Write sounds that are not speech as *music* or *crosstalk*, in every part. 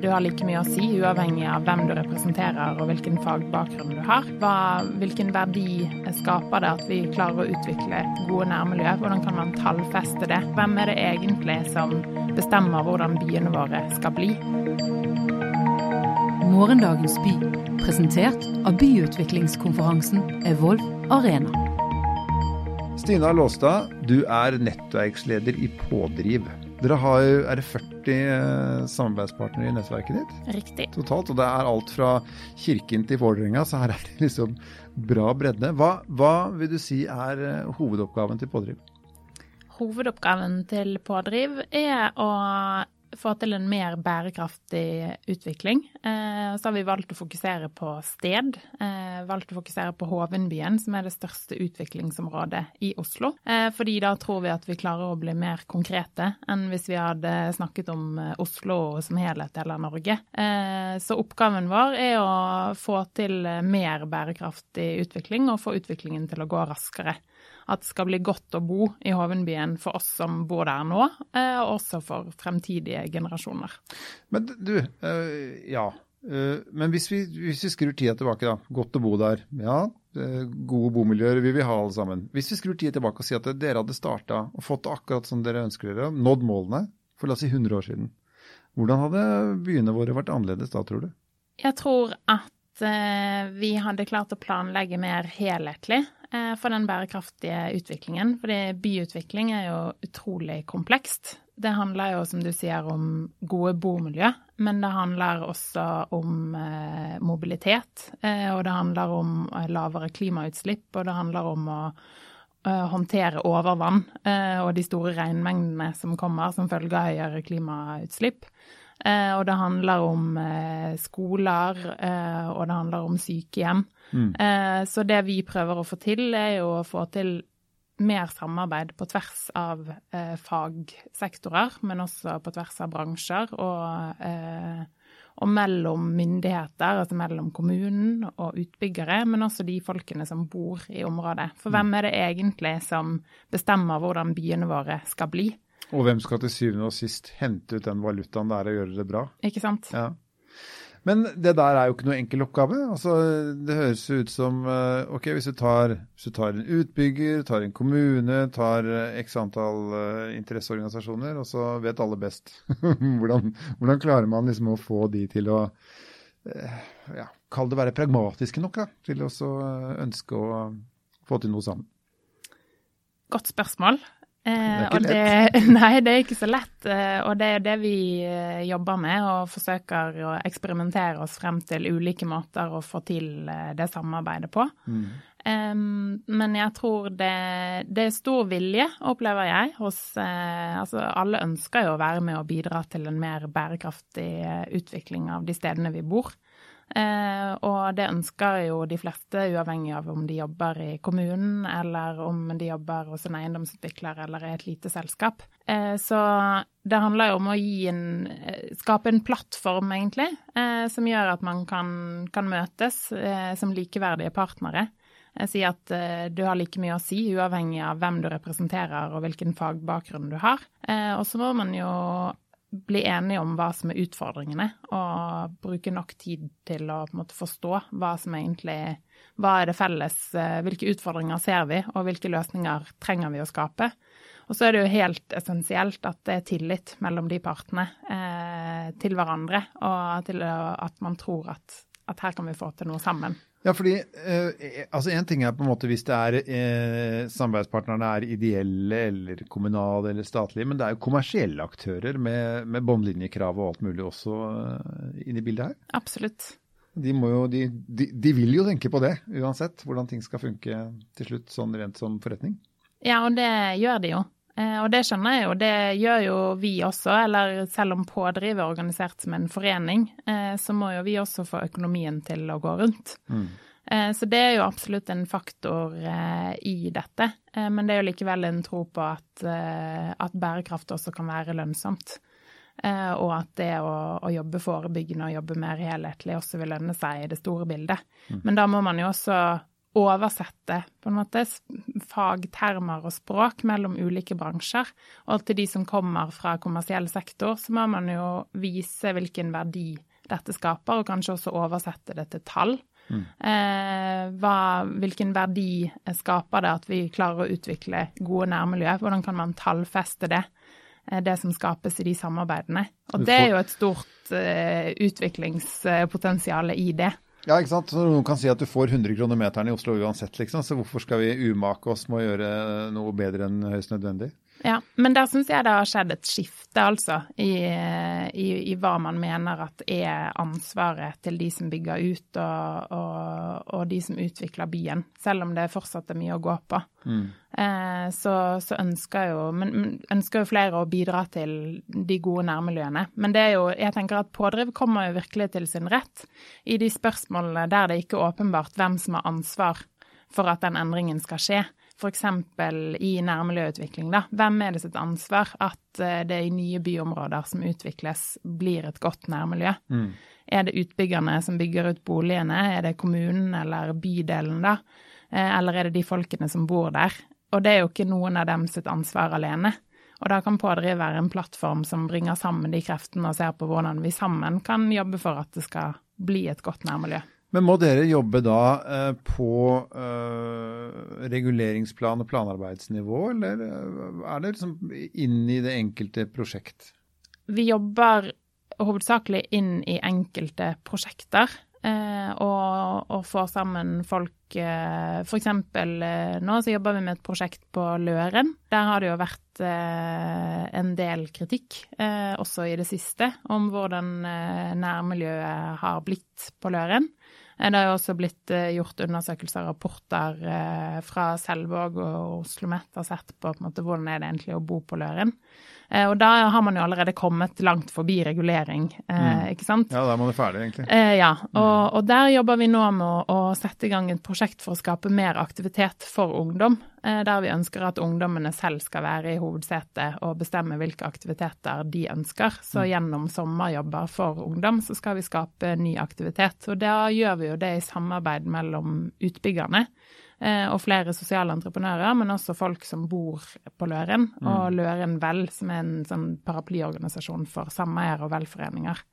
du har like mye å si, uavhengig av hvem du representerer og hvilken fagbakgrunn du har. Hva, hvilken verdi skaper det at vi klarer å utvikle gode nærmiljø? Hvordan kan man tallfeste det? Hvem er det egentlig som bestemmer hvordan byene våre skal bli? Morgendagens by, presentert av byutviklingskonferansen Evolv Arena. Stina Låstad, du er nettverksleder i Pådriv. Dere har, er det 40 eh, samarbeidspartnere i nettverket ditt? Riktig. Totalt, og det er alt fra kirken til Vålerenga, så her er det liksom bra bredde. Hva, hva vil du si er eh, hovedoppgaven til Pådriv? Hovedoppgaven til Pådriv er å få til en mer bærekraftig utvikling. Eh, så har vi valgt å fokusere på sted. Eh, valgt å fokusere på Hovenbyen, som er det største utviklingsområdet i Oslo. Eh, fordi da tror vi at vi klarer å bli mer konkrete enn hvis vi hadde snakket om Oslo som helhet eller Norge. Så oppgaven vår er å få til mer bærekraftig utvikling og få utviklingen til å gå raskere at det skal bli godt å bo i Hovenbyen for oss som bor der nå, eh, og også for fremtidige generasjoner. Men du, eh, ja. Eh, men hvis vi, hvis vi skrur tida tilbake, da. Godt å bo der. Ja, gode bomiljøer vil vi ha alle sammen. Hvis vi skrur tida tilbake og sier at dere hadde starta og fått det akkurat som dere ønsker dere, nådd målene for la oss si 100 år siden, hvordan hadde byene våre vært annerledes da, tror du? Jeg tror at vi hadde klart å planlegge mer helhetlig. Eh, for den bærekraftige utviklingen. Fordi byutvikling er jo utrolig komplekst. Det handler jo, som du sier, om gode bomiljø, men det handler også om eh, mobilitet. Eh, og det handler om eh, lavere klimautslipp, og det handler om å eh, håndtere overvann eh, og de store regnmengdene som kommer som følge av høyere klimautslipp. Eh, og det handler om eh, skoler, eh, og det handler om sykehjem. Mm. så det vi prøver å få til, er jo å få til mer samarbeid på tvers av fagsektorer, men også på tvers av bransjer. og og mellom myndigheter, altså mellom kommunen og utbyggere, men også de folkene som bor i området. For hvem er det egentlig som bestemmer hvordan byene våre skal bli? Og hvem skal til syvende og sist hente ut den valutaen det er å gjøre det bra? Ikke sant? Ja. Men det der er jo ikke noe enkel oppgave. Altså, det høres ut som eh, ok, hvis du, tar, hvis du tar en utbygger, tar en kommune, tar eh, x antall uh, interesseorganisasjoner, og så vet alle best. *laughs* hvordan, hvordan, klarer man liksom å få de til å ja, Kall det være pragmatiske nok da, til å ønske å få til noe sammen? Godt spørsmål. Det er. Det, *laughs* nei, det er ikke så lett. Eh, og det er det vi eh, jobber med, og forsøker å eksperimentere oss frem til ulike måter å få til eh, det samarbeidet på. Mm. Um, men jeg tror det, det, er stor vilje, opplever jeg, hos uh, Altså alle ønsker jo å være med og bidra til en mer bærekraftig utvikling av de stedene vi bor. Eh, og det ønsker jo de fleste, uavhengig av om de jobber i kommunen, eller om de jobber hos en eiendomsutvikler eller i et lite selskap. Eh, så det handler jo om å en eh, Skape en plattform, egentlig, som gjør at man kan, kan møtes som likeverdige partnere. Si at du har like mye å si, uavhengig av hvem du representerer og hvilken fagbakgrunn du har. Og så må man jo bli enige om hva som er utfordringene, og bruke nok tid til å måte forstå hva som egentlig Hva er det felles, eh, hvilke utfordringer ser vi, og hvilke løsninger trenger vi å skape? Og så er det jo helt essensielt at det er tillit mellom de partene eh, til hverandre, og til at man tror at, at her kan vi få til noe sammen. Ja, fordi eh, altså En ting er på en måte hvis det er eh, samarbeidspartnerne er ideelle eller kommunale eller statlige, men det er jo kommersielle aktører med, med båndlinjekrav og alt mulig også eh, inne i bildet her? Absolutt. De, jo, de, de, de, vil jo tenke på det uansett, hvordan ting skal funke til slutt, sånn rent som forretning. Ja, og det gjør de jo. Eh, og det skjønner jeg jo, det gjør jo vi også. Eller selv om Pådriv er organisert som en forening, eh, så må jo vi også få økonomien til å gå rundt. Mm. Eh, så det er jo absolutt en faktor i dette. Men det er jo likevel en tro på at, at bærekraft også kan være lønnsomt. Og at det å, å, jobbe forebyggende og jobbe mer helhetlig også vil lønne seg i det store bildet. Mm. Men da må man jo også oversette på en måte fagtermer og språk mellom ulike bransjer. Og til de som kommer fra kommersiell sektor, så må man jo vise hvilken verdi dette skaper, og kanskje også oversette det til tall. Mm. Eh, hva, hvilken verdi skaper det at vi klarer å utvikle gode nærmiljø? Hvordan kan man tallfeste det? Eh, det som skapes i de samarbeidene. Og det er jo et stort uh, utviklingspotensial i det. Ja, ikke sant. Så noen kan si at du får 100 kroner meteren i Oslo uansett, liksom. Så hvorfor skal vi umake oss med å gjøre noe bedre enn høyst nødvendig? Ja, men der syns jeg det har skjedd et skifte, altså, i, i, i, hva man mener at er ansvaret til de som bygger ut og, og, og de som utvikler byen. Selv om det fortsatt er mye å gå på. Mm. Eh, så, så, ønsker jo men, ønsker jo flere å bidra til de gode nærmiljøene. Men det er jo, jeg tenker at pådriv kommer jo virkelig til sin rett i de spørsmålene der det ikke er åpenbart hvem som har ansvar for at den endringen skal skje f.eks. i nærmiljøutvikling, da. Hvem er det sitt ansvar at eh, det i nye byområder som utvikles, blir et godt nærmiljø? Mm. Er det utbyggerne som bygger ut boligene, er det kommunen eller bydelen, da? Eh, eller er det de folkene som bor der? Og det er jo ikke noen av dem sitt ansvar alene. Og da kan Pådriv være en plattform som bringer sammen de kreftene og ser på hvordan vi sammen kan jobbe for at det skal bli et godt nærmiljø. Men må dere jobbe da eh, på eh, reguleringsplan og planarbeidsnivå, eller eh, er det liksom inn i det enkelte prosjekt? Vi jobber hovedsakelig inn i enkelte prosjekter. Eh, og, og, får sammen folk eh, F.eks. Eh, nå så jobber vi med et prosjekt på Løren. Der har det jo vært eh, en del kritikk, eh, også i det siste, om hvordan eh, nærmiljøet har blitt på Løren. Eh, det har også blitt eh, gjort undersøkelser og rapporter eh, fra Selvåg og Oslo Met har sett på, på måte, hvordan er det egentlig å bo på Løren. Eh, og da har man jo allerede kommet langt forbi regulering, eh, mm. ikke sant? Ja, da er man ferdig, egentlig. Eh, ja, og, mm. og, der jobber vi nå med å, å, sette i gang et prosjekt for å skape mer aktivitet for ungdom. Der vi ønsker at ungdommene selv skal være i hovedsetet og bestemme hvilke aktiviteter de ønsker. Så mm. gjennom sommerjobber for ungdom så skal vi skape ny aktivitet. Og da gjør vi jo det i samarbeid mellom utbyggerne. Eh, og flere sosiale entreprenører, men også folk som bor på Løren. Mm. Og Løren Vel, som er en sånn paraplyorganisasjon for sameier og velforeninger.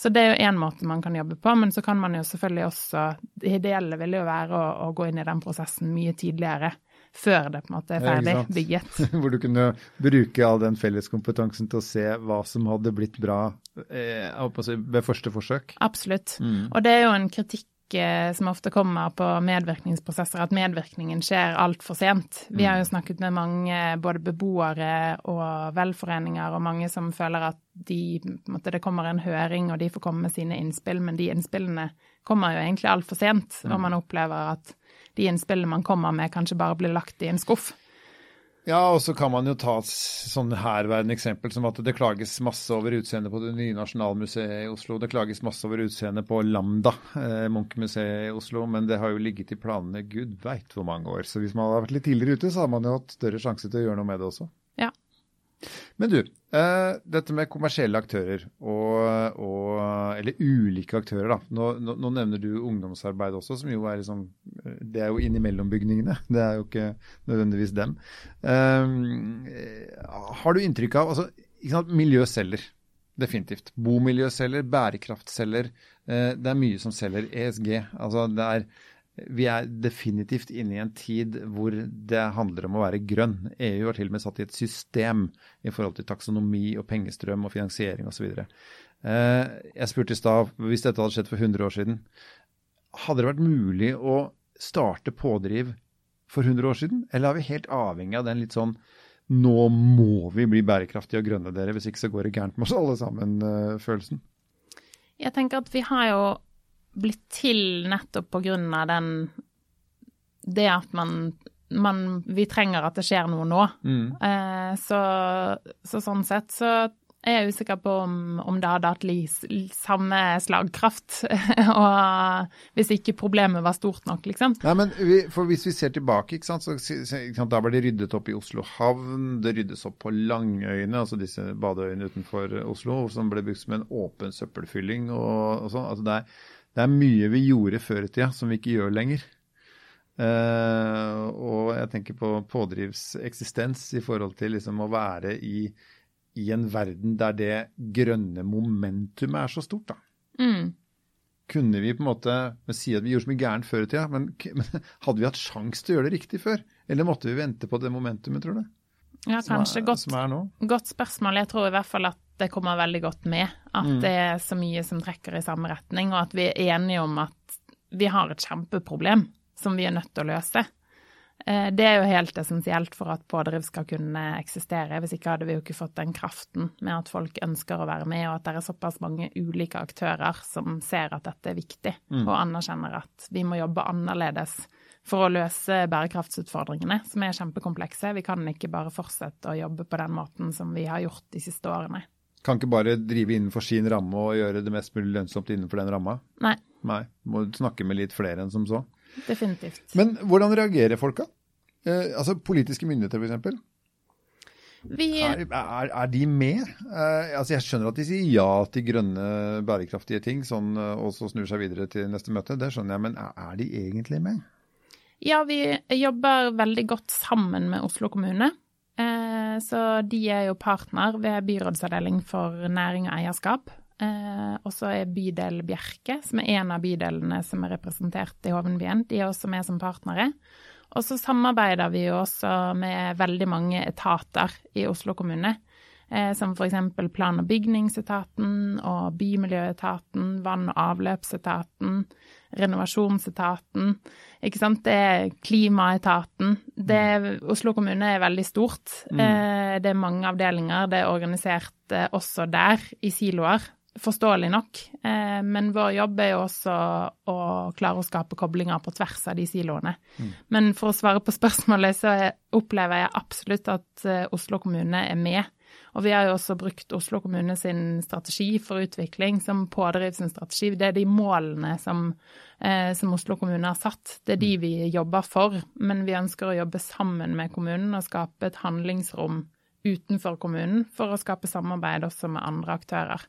Så det er jo én måte man kan jobbe på, men så kan man jo selvfølgelig også Det ideelle vil jo være å, å gå inn i den prosessen mye tidligere. Før det på en måte er ferdig bygget. *laughs* Hvor du kunne bruke all den felleskompetansen til å se hva som hadde blitt bra eh, ved første forsøk. Absolutt. Mm. Og det er jo en kritikk som ofte kommer på medvirkningsprosesser, at medvirkningen skjer altfor sent. Vi har jo mm. snakket med mange både beboere og velforeninger, og mange som føler at de, måtte, det kommer en høring og de får komme med sine innspill, men de innspillene kommer jo egentlig altfor sent. Og mm. man opplever at de innspillene man kommer med, kanskje bare blir lagt i en skuff. Ja, og så kan man jo ta sånn herværende eksempel som at det klages masse over utseendet på det nye Nasjonalmuseet i Oslo. Det klages masse over utseendet på Lambda, eh, Munch-museet i Oslo. Men det har jo ligget i planene gud veit hvor mange år. Så hvis man hadde vært litt tidligere ute, så hadde man jo hatt større sjanse til å gjøre noe med det også. Ja. Men du, dette med kommersielle aktører, og, og, eller ulike aktører, da. Nå, nå, nå, nevner du ungdomsarbeid også, som jo er liksom Det er jo innimellom bygningene. *laughs* Det er jo ikke nødvendigvis dem. Um, har du inntrykk av altså, ikke sant, Miljø selger. Definitivt. Bomiljø selger, bærekraft selger. Det er mye som selger. ESG. Altså det er vi er definitivt inne i en tid hvor det handler om å være grønn. EU har til og med satt i et system i forhold til taksonomi og pengestrøm og finansiering osv. Eh, jeg spurte i stad, hvis dette hadde skjedd for 100 år siden, hadde det vært mulig å starte pådriv for 100 år siden? Eller er vi helt avhengig av den litt sånn nå må vi bli bærekraftige og grønne, dere, hvis ikke så går det gærent med oss alle sammen-følelsen? Jeg tenker at vi har jo blitt til nettopp på grunn av den Det at man, man Vi trenger at det skjer noe nå. Mm. Eh, så, så, sånn sett så er jeg usikker på om, om det hadde hatt samme slagkraft. *laughs* og hvis ikke problemet var stort nok, liksom. Nei, men vi, for Hvis vi ser tilbake, sant, så, sant, da ble det ryddet opp i Oslo havn. Det ryddes opp på Langøyene, altså disse badeøyene utenfor Oslo, som ble brukt som en åpen søppelfylling. og, og sånn. Altså det er det er mye vi gjorde før i tida som vi ikke gjør lenger. Uh, og jeg tenker på pådrivs eksistens i forhold til liksom å være i, i, en verden der det grønne momentumet er så stort. da. Mm. Kunne vi på en måte si at vi gjorde så mye gærent før i tida, men, *laughs* men, hadde vi hatt sjanse til å gjøre det riktig før? Eller måtte vi vente på det momentumet, tror du? Ja, kanskje. Er, godt, godt spørsmål. Jeg tror i hvert fall at det kommer veldig godt med. At mm. det er så mye som trekker i samme retning, og at vi er enige om at vi har et kjempeproblem som vi er nødt til å løse. Eh, det er jo helt essensielt for at pådriv skal kunne eksistere. Hvis ikke hadde vi jo ikke fått den kraften med at folk ønsker å være med, og at det er såpass mange ulike aktører som ser at dette er viktig, mm. og anerkjenner at vi må jobbe annerledes for å løse bærekraftsutfordringene, som er kjempekomplekse. Vi kan ikke bare fortsette å jobbe på den måten som vi har gjort de siste årene. Kan ikke bare drive innenfor sin ramme og gjøre det mest mulig lønnsomt innenfor den ramma? Nei. Nei. Må snakke med litt flere enn som så. Definitivt. Men hvordan reagerer folka? Eh, altså politiske myndigheter, f.eks. Vi... Er, er, er, de med? Eh, altså Jeg skjønner at de sier ja til grønne, bærekraftige ting, sånn, eh, og så snur seg videre til neste møte. Det skjønner jeg, men er de egentlig med? Ja, vi jobber veldig godt sammen med Oslo kommune. Eh, så de er jo partner ved byrådsavdeling for næring og eierskap. Eh, og så er bydel Bjerke, som er en av bydelene som er representert i Hovenbyen, de er også med som partnere. Og så samarbeider vi jo også med veldig mange etater i Oslo kommune. Eh, som f.eks. plan- og bygningsetaten og bymiljøetaten, vann- og avløpsetaten, renovasjonsetaten. Ikke sant? Det er klimaetaten. Det, Oslo kommune er veldig stort. Mm. Eh, det er mange avdelinger. Det er organisert eh, også der, i siloer. Forståelig nok. Men vår jobb er jo også å klare å skape koblinger på tvers av de siloene. Mm. Men for å svare på spørsmålet, så opplever jeg absolutt at Oslo kommune er med og vi har jo også brukt Oslo kommune sin strategi for utvikling som pådriv sin strategi. Det er de målene som, eh, som, Oslo kommune har satt. Det er de vi jobber for. Men vi ønsker å jobbe sammen med kommunen og skape et handlingsrom utenfor kommunen for å skape samarbeid også med andre aktører.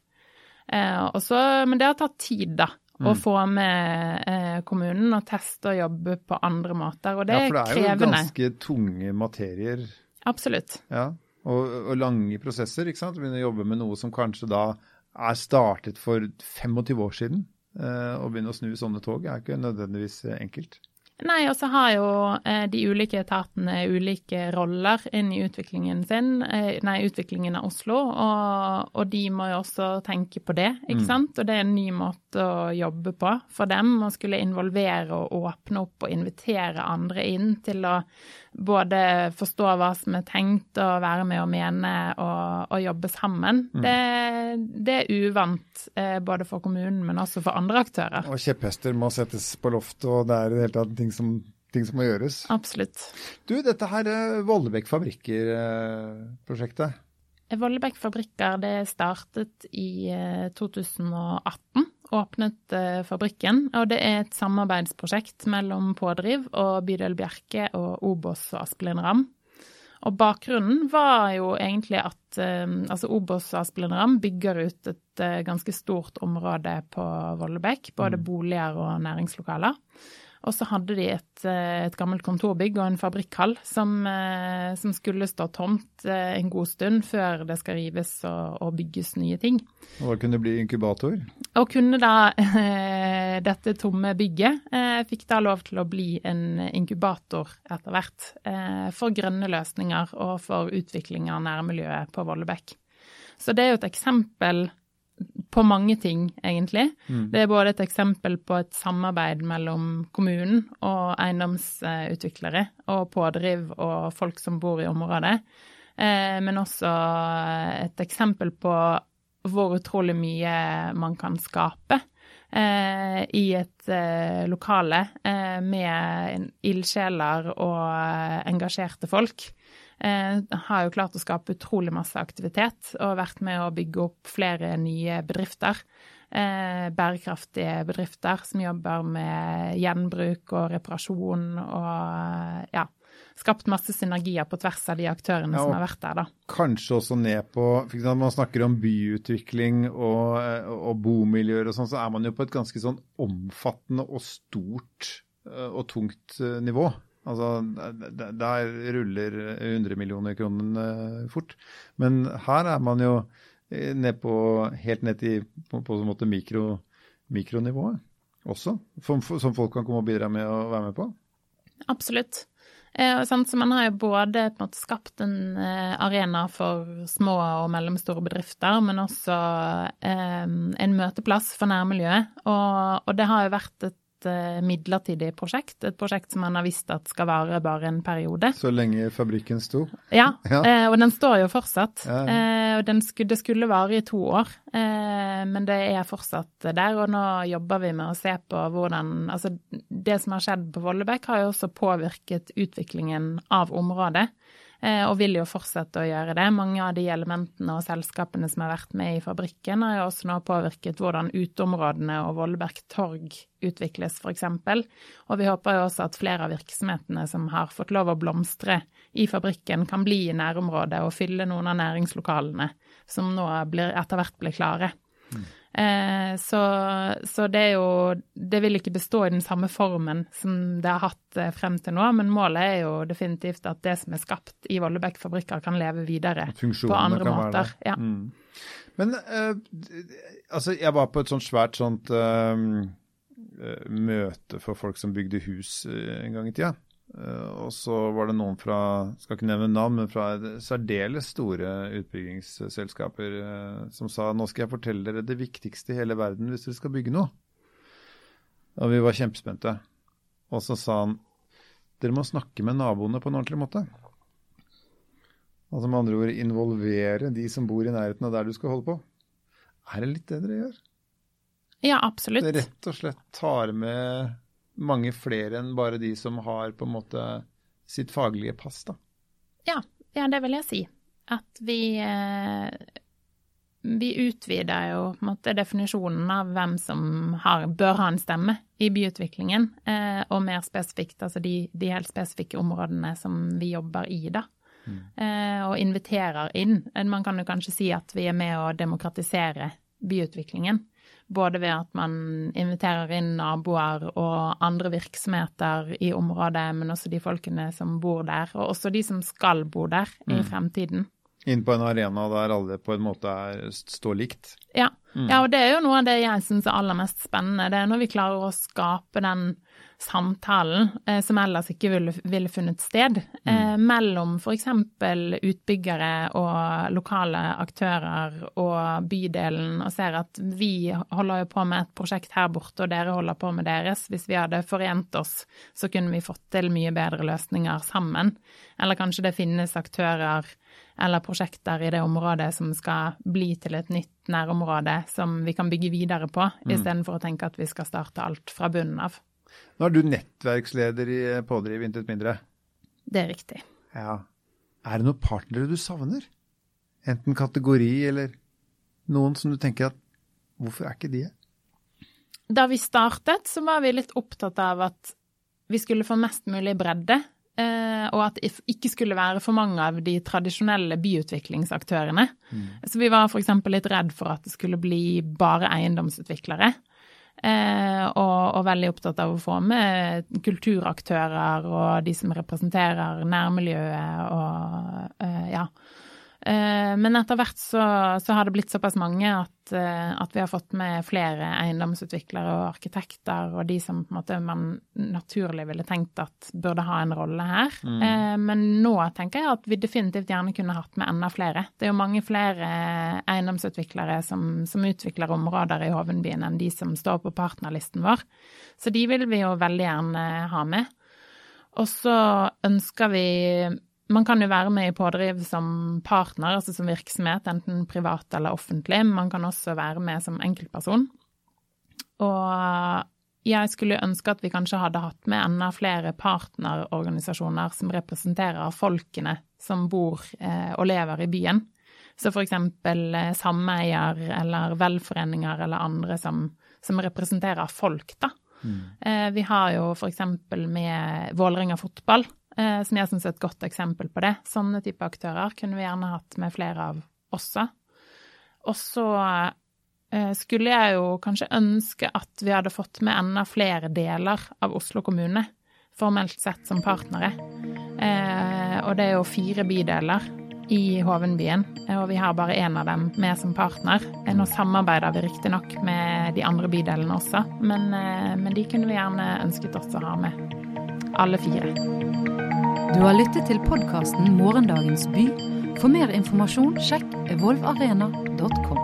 Eh, også, men det har tatt tid, da. Mm. Å få med eh, kommunen og teste og jobbe på andre måter. Og det er krevende. Ja, for det er krevende. jo ganske tunge materier. Absolutt. Ja og, og lange prosesser. ikke sant? Begynne å jobbe med noe som kanskje da er startet for 25 år siden. Eh, å begynne å snu sånne tog er ikke nødvendigvis enkelt. Nei, og så har jo eh, de ulike etatene ulike roller inn i utviklingen sin, eh, nei, utviklingen av Oslo, og, og, de må jo også tenke på det, ikke mm. sant. Og det er en ny måte å jobbe på for dem, å skulle involvere og åpne opp og invitere andre inn til å både forstå hva som er tenkt, og være med og mene og, og jobbe sammen. Mm. Det, det, er uvant eh, både for kommunen, men også for andre aktører. Og kjepphester må settes på loftet, og det er i det hele tatt ting som, ting som må gjøres. Absolutt. Du, dette her eh, Vollebekk fabrikker-prosjektet. Eh, Vollebekk fabrikker det startet i 2018 åpnet uh, fabrikken. Og det er et samarbeidsprosjekt mellom Pådriv og Bydel Bjerke og Obos og Aspelin Ramm. Og bakgrunnen var jo egentlig at uh, altså Obos og Aspelin Ramm bygger ut et uh, ganske stort område på Vollebekk. Både mm. boliger og næringslokaler. Og så hadde de et, eh, et, gammelt kontorbygg og en fabrikkhall som, eh, som, skulle stå tomt eh, en god stund før det skal rives og, og bygges nye ting. Og da kunne det bli inkubator? Og kunne da dette tomme bygget fikk da lov til å bli en inkubator etter hvert for grønne løsninger og for utvikling av nærmiljøet på Vollebekk. Så det er jo et eksempel på mange ting, egentlig. Mm. Det er både et eksempel på et samarbeid mellom kommunen og eiendomsutviklere og pådriv og folk som bor i området, eh, men også et eksempel på hvor utrolig mye man kan skape eh, i et eh, lokale eh, med ildsjeler og eh, engasjerte folk har jo klart å skape utrolig masse aktivitet og vært med å bygge opp flere nye bedrifter. Eh, bærekraftige bedrifter som jobber med gjenbruk og reparasjon og ja, skapt masse synergier på tvers av de aktørene ja, som har vært der. da. Kanskje også ned på Når man snakker om byutvikling og, og bomiljøer og sånn, så er man jo på et ganske sånn omfattende og stort og tungt nivå. Altså, der ruller 100 millioner kroner fort. Men her er man jo ned på, helt ned til på, på en måte mikro, mikronivået også, som, som folk kan komme og bidra med å være med på? Absolutt. Eh, så man har jo både en måte skapt en eh, arena for små og mellomstore bedrifter, men også eh, en møteplass for nærmiljøet. Og, det har jo vært et Eh, midlertidig prosjekt. Et prosjekt som man har visst at skal vare bare en periode. Så lenge fabrikken sto? Ja, ja. Eh, og den står jo fortsatt. Ja. Eh, og skulle, det skulle vare i to år, men det er fortsatt der. Og nå jobber vi med å se på hvordan Altså, det som har skjedd på Vollebekk, har jo også påvirket utviklingen av området. Eh, og vil jo fortsette å gjøre det. Mange av de elementene og selskapene som har vært med i fabrikken, har jo også nå påvirket hvordan uteområdene og Vollberg torg utvikles, f.eks. Og vi håper jo også at flere av virksomhetene som har fått lov å blomstre i fabrikken, kan bli i nærområdet og fylle noen av næringslokalene som nå blir, etter hvert blir klare. Mm. Eh, så, så, det er jo Det vil ikke bestå i den samme formen som det har hatt eh, frem til nå, men målet er jo definitivt at det som er skapt i Vollebekk fabrikker, kan leve videre på andre måter. Ja. Mm. Men eh, altså, jeg var på et sånt svært sånt eh, møte for folk som bygde hus en gang i tida. Eh, og så var det noen fra skal ikke nevne navn, men fra særdeles store utbyggingsselskaper eh, som sa nå skal jeg fortelle dere det viktigste i hele verden hvis dere skal bygge noe. Og vi var kjempespente. Og så sa han dere må snakke med naboene på en ordentlig måte. Altså med andre ord involvere de som bor i nærheten av der du skal holde på. Er det litt det dere gjør? Ja, absolutt. Det rett og slett tar med mange flere enn bare de som har på en måte sitt faglige pass, da. Ja, ja det vil jeg si. At vi eh, vi utvider jo på en måte definisjonen av hvem som har, bør ha en stemme i byutviklingen, eh, og mer spesifikt altså de, de, helt spesifikke områdene som vi jobber i, da. Mm. Eh, og inviterer inn. Man kan jo kanskje si at vi er med å demokratisere byutviklingen. Både ved at man inviterer inn naboer og andre virksomheter i området, men også de folkene som bor der, og også de som skal bo der mm. i fremtiden. Inn på en arena der alle på en måte er, står likt. Ja. Mm. ja, og det er jo noe av det jeg syns er aller mest spennende. Det er når vi klarer å skape den samtalen eh, som ellers ikke ville, ville funnet sted, mm. eh, mellom f.eks. utbyggere og lokale aktører og bydelen, og ser at vi holder jo på med et prosjekt her borte, og dere holder på med deres. Hvis vi hadde forent oss, så kunne vi fått til mye bedre løsninger sammen. Eller kanskje det finnes aktører eller prosjekter i det området som skal bli til et nytt nærområde som vi kan bygge videre på, mm. istedenfor å tenke at vi skal starte alt fra bunnen av. Nå er du nettverksleder i Pådriv, intet mindre. Det er riktig. Ja. Er det noen partnere du savner? Enten kategori eller noen som du tenker at hvorfor er ikke de her? Da vi startet, så var vi litt opptatt av at vi skulle få mest mulig bredde. Eh, og at det ikke skulle være for mange av de tradisjonelle byutviklingsaktørene. Mm. Så vi var f.eks. litt redd for at det skulle bli bare eiendomsutviklere. Eh, og, og, veldig opptatt av å få med kulturaktører og de som representerer nærmiljøet og eh, ja. Eh, men etter hvert så, så, har det blitt såpass mange at, eh, at, vi har fått med flere eiendomsutviklere og arkitekter og de som måte man naturlig ville tenkt at burde ha en rolle her. Mm. Eh, men nå tenker jeg at vi definitivt gjerne kunne hatt med enda flere. Det er jo mange flere eiendomsutviklere som, som utvikler områder i Hovenbyen enn de som står på partnerlisten vår. Så de vil vi jo veldig gjerne ha med. Og så ønsker vi man kan jo være med i pådriv som partner, altså som virksomhet, enten privat eller offentlig. Man kan også være med som enkeltperson. Og jeg skulle ønske at vi kanskje hadde hatt med enda flere partnerorganisasjoner som representerer folkene som bor eh, og lever i byen. Så eksempel eh, sameier eller velforeninger eller andre som, som representerer folk, da. Mm. Eh, vi har jo eksempel med Vålerenga fotball som jeg syns er et godt eksempel på det. Sånne type aktører kunne vi gjerne hatt med flere av også. Og så eh, skulle jeg jo kanskje ønske at vi hadde fått med enda flere deler av Oslo kommune, formelt sett som partnere. Eh, og det er jo fire bydeler i Hovenbyen, og vi har bare én av dem med som partner. Nå samarbeider vi riktignok med de andre bydelene også, men, men de kunne vi gjerne ønsket oss å ha med. Alle fire. Du har lyttet til podkasten Morgendagens by. For mer informasjon sjekk evolvarena.com.